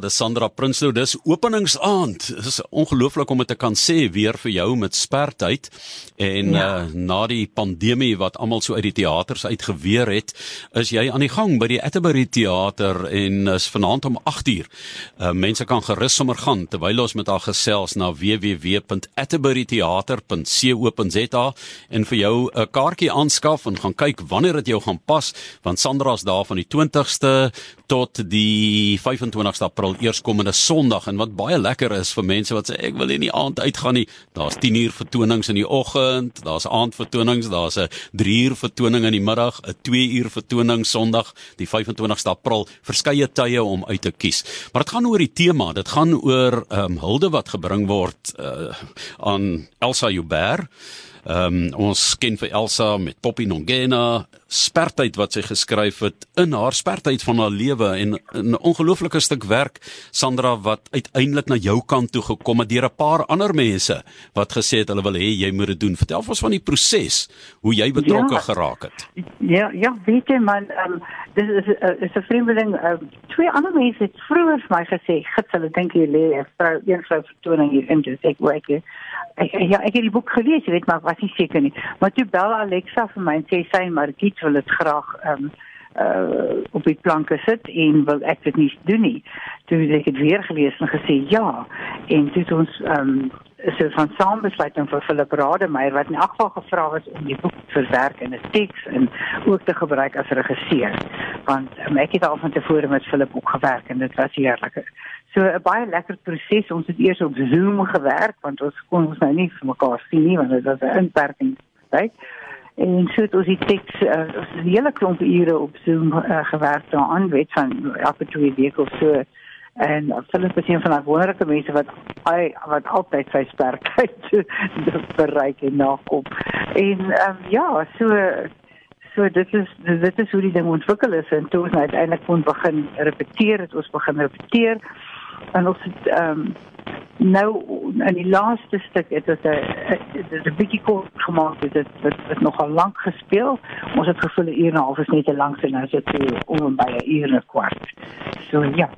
Dis Sandra Prinsloo, dis openingsaand. Dit is ongelooflik om dit te kan sê weer vir jou met spertyd en ja. uh, na die pandemie wat almal so uit die teaters uitgeweer het, is jy aan die gang by die Atterbury Theater en is vanaand om 8uur. Uh, mense kan gerus sommer gaan terwyl ons met haar gesels na www.atterburytheater.co.za en vir jou 'n kaartjie aanskaf en gaan kyk wanneer dit jou gaan pas want Sandra's daar van die 20ste tot die 25ste April eerskomende Sondag en wat baie lekker is vir mense wat sê ek wil in die aand uitgaan nie. Daar's 10 uur vertonings in die oggend, daar's aandvertonings, daar's 'n 3 uur vertoning in die middag, 'n 2 uur vertoning Sondag, die 25ste April, verskeie tye om uit te kies. Maar dit gaan oor die tema, dit gaan oor ehm um, hulde wat gebring word uh, aan Elsa Joubert. Ehm um, ons ken vir Elsa met Poppy Nongena, spertyd wat sy geskryf het in haar spertyd van haar lewe en 'n ongelooflike stuk werk Sandra wat uiteindelik na jou kant toe gekom het deur 'n paar ander mense wat gesê het hulle wil hê jy moet dit doen. Vertel ons van die proses hoe jy betrokke ja, geraak het. Ja, ja, weet jy man, um, dis is uh, 'n vreemdeling. Uh, twee ander mense het vroeër vir my gesê, "Gits, hulle dink jy lê 'n vrou een vrou vertoning hier in dis ek werk." Ek ja, ek het die boek gelees, jy weet maar was nie seker nie. Maar toe bel Alexa vir my en sê sy Margit wil dit graag ehm um, uh op die planke sit en wil ek dit nie doen nie. Toe het ek dit weer gelees en gesê ja. En het ons ehm um, so van saambesluiting vir Philip Rademeier wat in elk geval gevra was om die boek te verwerk in 'n teks en ook te gebruik as regisseur. Want um, ek het al van tevore met Philip ook gewerk en dit was heerlik. So 'n baie lekker proses. Ons het eers op Zoom gewerk want ons kon ons nou nie vir mekaar sien nie want dit was 'n inperking tyd. En so het ons die teks uh, ons 'n hele klomp ure op Zoom uh, gewerk daaraan, weet van elke twee weke of so. En Philip is een van die wonderlike mense wat hy wat altyd sy spertyd bereik en nakom. En um, ja, so so dit is dit is hoe die ding ontwikkel is. En toe ons nou uiteindelik kon begin repeteer, het ons begin repeteer. En ons het ehm um, nou in die laaste stuk het dit 'n 'n bietjie kort gemaak dit het dit nogal lank gespeel. Ons het gevoel 'n uur en 'n half is net te lank en nou is dit om by 'n uur en 'n kwart. So ja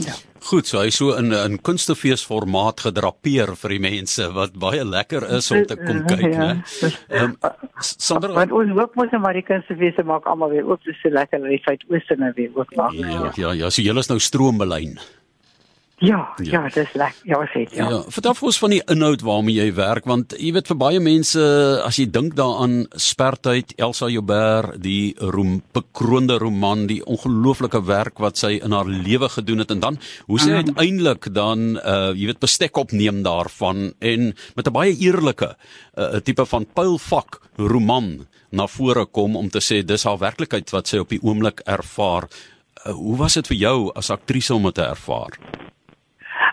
Ja. Goed, so hy so in 'n kunstefees formaat gedrapeer vir die mense wat baie lekker is om te kom kyk, ja. né? Ehm um, Sandra, want ons hoop mos maar die kunstefees maak almal weer oop so lekker dat die feit ooste nou weer oop maak. Ja, ja, ja, so julle is nou stroombelyn. Ja, ja, ja, dis lekker. Ja, sê. Ja. ja, vertel ons van die inhoud waarmee jy werk want jy weet vir baie mense as jy dink daaraan spertyd Elsa Joubert, die roem bekroonde roman, die ongelooflike werk wat sy in haar lewe gedoen het en dan hoe sy mm. uiteindelik dan uh jy weet bestek opneem daarvan en met 'n baie eerlike 'n uh, tipe van pylfak roman na vore kom om te sê dis haar werklikheid wat sy op die oomblik ervaar. Uh, hoe was dit vir jou as aktrise om dit te ervaar?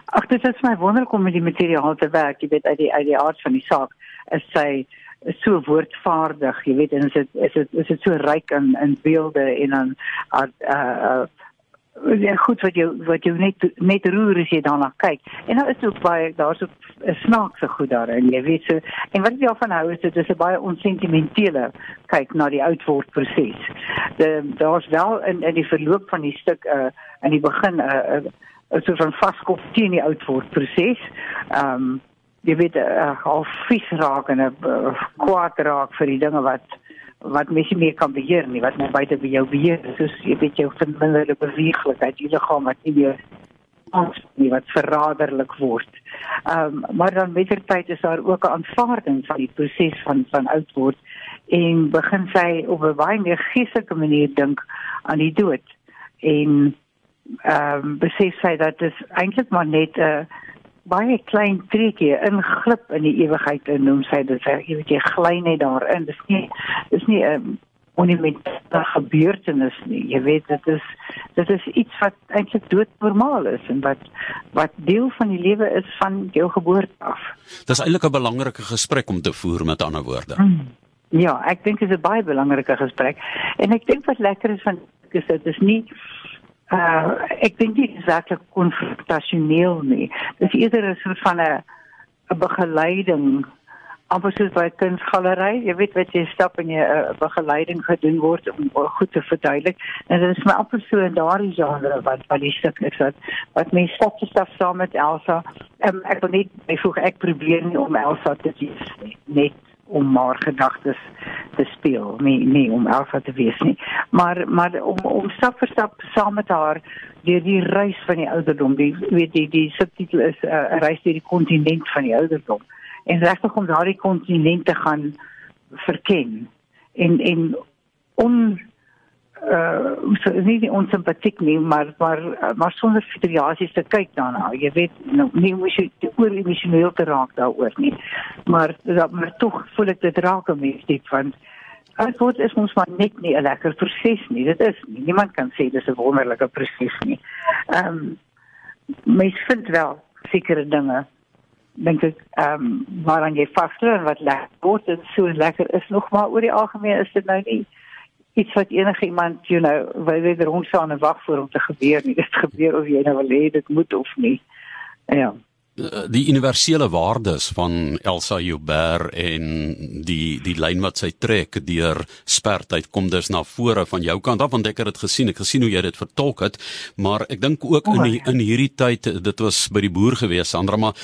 Ag dit is my wonderlik om met die materiaal te werk. Jy weet uit die uit die aard van die saak is sy is so woordvaardig, jy weet en is dit is dit is dit so ryk in in beelde en dan uh uh Ja goed wat jy wat jy net net roer as jy daarna kyk. En nou is ook baie daar's ook 'n snaakse goed daarin, jy weet so. En wat ek daarvan hou is dit is 'n baie onsentimentele kyk na die oudword proses. Daar's wel in in die verloop van die stuk uh in die begin 'n uh, uh, so van vaskop teen die oud word proses. Ehm um, jy weet uh, al vies raak en 'n uh, kwaad raak vir die dinge wat wat mens nie meer kan beheer nie, wat net buite by jou beheer is. Soos jy weet jou verminderde beweeglikheid, jy liggaam wat nie meer ons nie wat verraderlik word. Ehm um, maar dan met die tyd is daar ook 'n aanvaarding van die proses van van oud word en begin sy op 'n baie meer geestelike manier dink aan die dood en ehm um, besef sy dat dit eintlik maar net 'n uh, baie klein treetjie inglip in die ewigheid en noem sy dit. Sy jy weet jy gly net daarin. Dis nie dis nie 'n um, monumentale gebeurtenis nie. Jy weet dit is dit is iets wat eintlik doodnormaal is en wat wat deel van die lewe is van jou geboorte af. Dis eintlik 'n belangrike gesprek om te voer met ander woorde. Hmm. ja ek dink dit is 'n baie belangrike gesprek. En ek dink wat lekker is van is dit is nie uh ek dink dit is werklik konfrontasioneel nie. Dis eerder 'n soort van 'n 'n begeleiding amper soos by 'n kunsgalery. Jy weet wat jy stap en jy 'n uh, begeleiding gedoen word om uh, goed te verduidelik. En dit is my amper so in daardie genre wat wat die stuk is wat wat mense stap te stap saam met Elsa. Um, ek wil net ek voeg ek probeer nie om Elsa te wees nie. Net om maar gedagtes te speel, nie nie om Elsa te wees nie. Maar maar om om stap vir stap saam met haar deur die reis van die ouderdom. Die weet die die subtitel is 'n uh, reis deur die kontinent van die ouderdom en regtig om daardie kontinent te gaan verken en en on uh so nie onsimpatiek nie maar maar maar sonder frustrasies te kyk daarna jy weet nou nie moes jy oor emosioneel te raak daaroor nie maar dat maar tog voel ek dit raak om iets dit want Dit word is ons maar net nie 'n lekker proses nie. Dit is nie. Niemand kan sê dis 'n wonderlike proses nie. Ehm um, mens vind wel sekere dinge dink ek ehm um, waaraan jy vasloop en wat lekker word en so lekker is nog maar oor die algemeen is dit nou nie iets wat enige iemand you know wil weer ontstaan en wag vir om te gebeur nie. Dit gebeur of jy nou wil hê dit moet of nie. Ja. Eh, die universele waardes van Elsa Joubert en die die lyn wat sy trek deur spertyd kom dus na vore van jou kant af want ek het dit gesien ek gesien hoe jy dit vertolk het maar ek dink ook in die, in hierdie tyd dit was by die boer gewees Sandra maar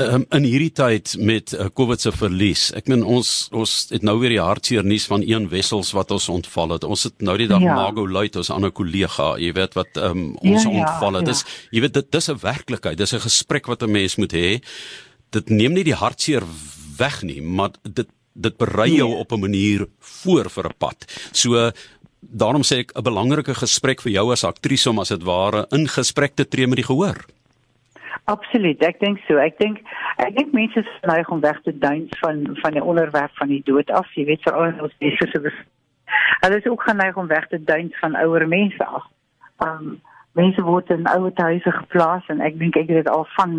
um, in hierdie tyd met uh, COVID se verlies. Ek meen ons ons het nou weer die hartseer nuus van een wessels wat ons ontval het. Ons het nou die dag ja. Mago Luit ons ander kollega, jy weet wat um, ons ja, ja, ontval het. Ja. Dis jy weet dit dis 'n werklikheid. Dis 'n gesprek wat 'n mens moet hê. Dit neem nie die hartseer weg nie, maar dit dit berei jou nee. op 'n manier voor vir 'n pad. So daarom sê ek 'n belangrike gesprek vir jou as aktrise om as dit ware in gesprek te tree met die gehoor. Absoluut, ek dink so. Ek dink ek dink mense is neig om weg te duins van van die onderwerp van die dood af. Jy weet veral ons mense. Hulle is ook geneig om weg te duins van ouer mense af. Um mense word in ouer huise geplaas en ek dink ek het dit al van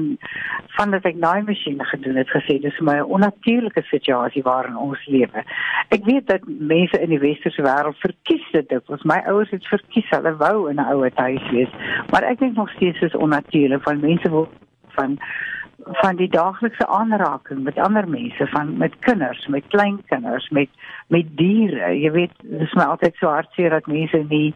van dat ek daai masjiene gedoen het gesê dis my onnatuurlike situasie waarin ons lewe. Ek weet dat mense in die westerse wêreld verkies dit. Ons my ouers het verkies hulle wou in 'n ouer huis wees. Maar ek dink nog steeds is onnatuurlik van mense wil van van die daaglikse aanraking met ander mense van met kinders, met kleinkinders, met met diere. Jy weet, dit is my altyd so hartseer dat mense nie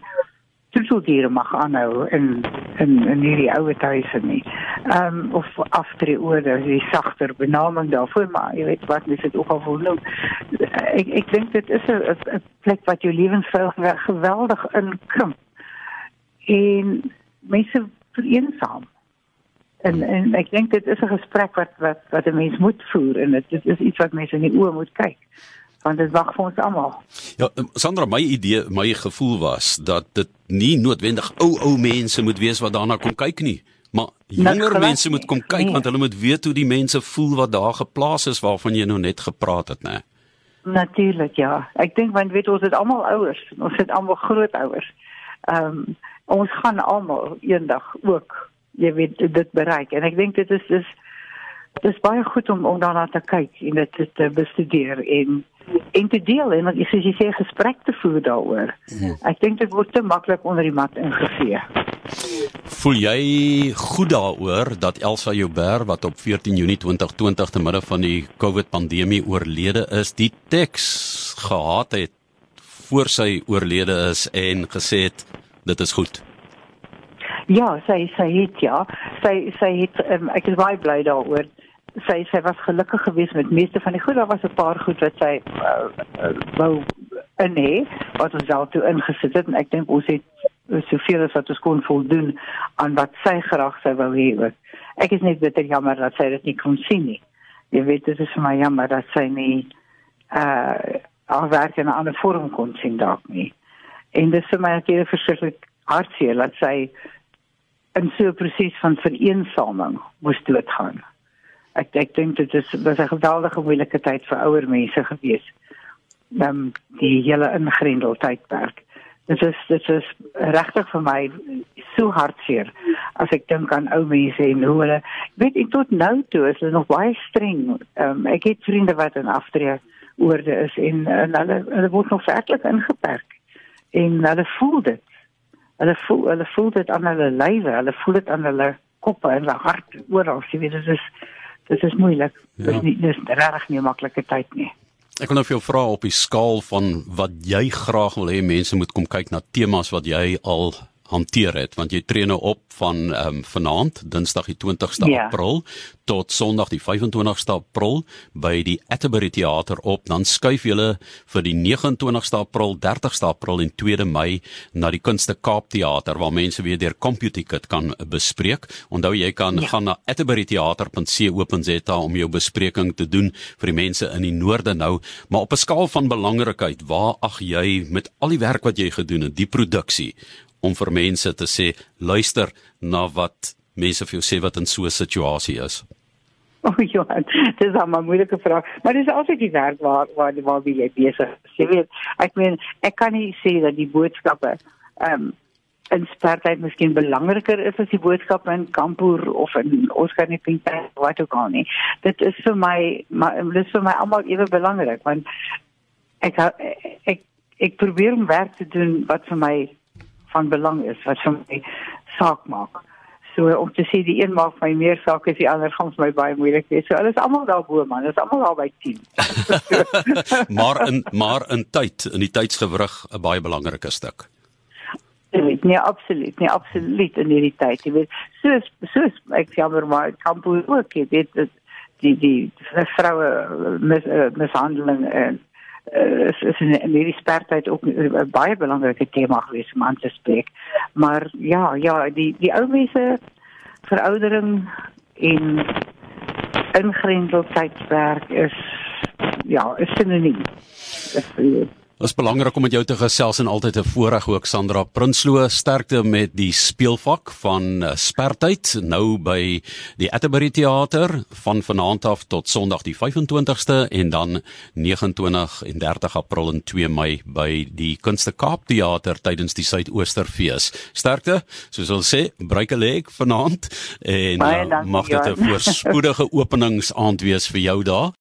troeteldiere mag aanhou in in in hierdie ouer huise nie. Ehm um, of aftree oor die sagter benaming daarvoor maar jy weet wat mens dit ook al wil noem. Ek ek dink dit is 'n 'n plek wat jou lewensstyl geweldig inkrimp. En mense vereensaam. En en ek dink dit is 'n gesprek wat wat wat 'n mens moet voer en dit is iets wat mense in die oë moet kyk want dit wag vir ons almal. Ja, um, Sandra, my idee, my gevoel was dat dit nie noodwendig ou ou mense moet wees wat daarna kom kyk nie, maar jonger mense moet kom kyk nee. want hulle moet weet hoe die mense voel wat daar geplaas is waarvan jy nou net gepraat het, né? Natuurlik, ja. Ek dink want weet ons het almal ouers, ons het almal grootouers. Ehm um, ons gaan almal eendag ook jy weet dit bereik en ek dink dit is dis dis baie goed om om daarna te kyk en dit te bestudeer en en te deel en wat soos jy sê gesprek te voer daaroor. Hmm. Ek dink dit word te maklik onder die mat ingevee. Voel jy goed daaroor dat Elsa Joubert wat op 14 Junie 2020 te midde van die COVID pandemie oorlede is, die teks gehad het voor sy oorlede is en gesê het dit is goed. Ja, sy sy het ja, sy sy het um, ek is baie bly daaroor sy sy was gelukkig geweest met meeste van die goed daar was 'n paar goed wat sy uh, wou in hê wat ons al toe ingesit het en ek dink ons het soveel as wat ons kon voldoen aan wat sy graag sou wou hê ook. Ek is net bitter jammer dat sy dit nie kon sien nie. Jy weet dit is my jammer dat sy nie uh haar werk in 'n ander vorm kon sien dalk nie. En dis vir my natuurlik verskriklik hartseer dat sy in so 'n proses van vereensaming moes doodgaan ek ek dink dit is was 'n geweldige moeilike tyd vir ouer mense gewees. Dan um, die hele ingrendel tydperk. Dit is dit is regtig vir my so hartseer as ek dink aan ou mense en hoe hulle weet ek tot nou toe is hulle nog baie streng. Um, ek het vriende wat in aftree oorde is en, en hulle hulle word nog werklik ingeperk. En hulle voel dit. Hulle voel hulle voel dit aan hulle lywe, hulle voel dit aan hulle koppe en hulle hart oral. Jy weet dit is dit is moeilik. Ja. Dit is nie dis regtig nie 'n maklike tyd nie. Ek wil nou vir jou vra op die skaal van wat jy graag wil hê mense moet kom kyk na temas wat jy al hanteer het want jy tree nou op van ehm um, vanaand Dinsdag die 20ste ja. April tot Sondag die 25ste April by die Atterbury Theater op dan skuif jy vir die 29ste April 30ste April en 2de Mei na die Kunste Kaap Theater waar mense weer deur CompuTicket kan bespreek onthou jy kan ja. gaan na atterburytheater.co.za om jou bespreking te doen vir die mense in die noorde nou maar op 'n skaal van belangrikheid waar ag jy met al die werk wat jy gedoen het die produksie om vir mense te sê luister na wat mense vir jou sê wat in so 'n situasie is. O oh, ja, dis 'n moeilike vraag, maar dis altyd die werk waar waar waar wie jy besig is. Jy weet, ek meen ek kan nie sê dat die boodskappe ehm um, in spertyd miskien belangriker is as die boodskappe in Kampoer of in Oscarnepinte wat ook al nie. Dit is vir my maar dit is vir my almal ewe belangrik want ek ek ek probeer om werk te doen wat vir my van belang is wat vir my saak maak. So om te sê die een maak my meer saak as die ander gaan vir my baie moeilik wees. So alles almal daar bo man, dis almal daar by 10. maar in maar in tyd, in die tydsgewrig 'n baie belangrike stuk. Absoluut, nee, absoluut, nee, absoluut in hierdie tyd. Jy weet, soos soos ek jammer maar kampo ook, jy weet dit die die vroue mis, uh, mishandeling en uh, is, in, in hierdie spertyd ook 'n baie belangrike tema gewees om aan te spreek. Maar ja, ja, die die ou mense veroudering en ingrendeltydswerk is ja, is sinoniem. Is, Dit is belangrik om met jou te gesels en altyd 'n voorreg ook Sandra Prinsloo sterkte met die speelvak van eh, Spertyd nou by die Atterbury Theater van vanaand af tot Sondag die 25ste en dan 29 en 30 April en 2 Mei by die Kunste Kaap Theater tydens die Suidoosterfees. Sterkte, soos ons sê, breek 'n leg vanaand en uh, mag dit 'n voorspoedige openingsaand wees vir jou daar.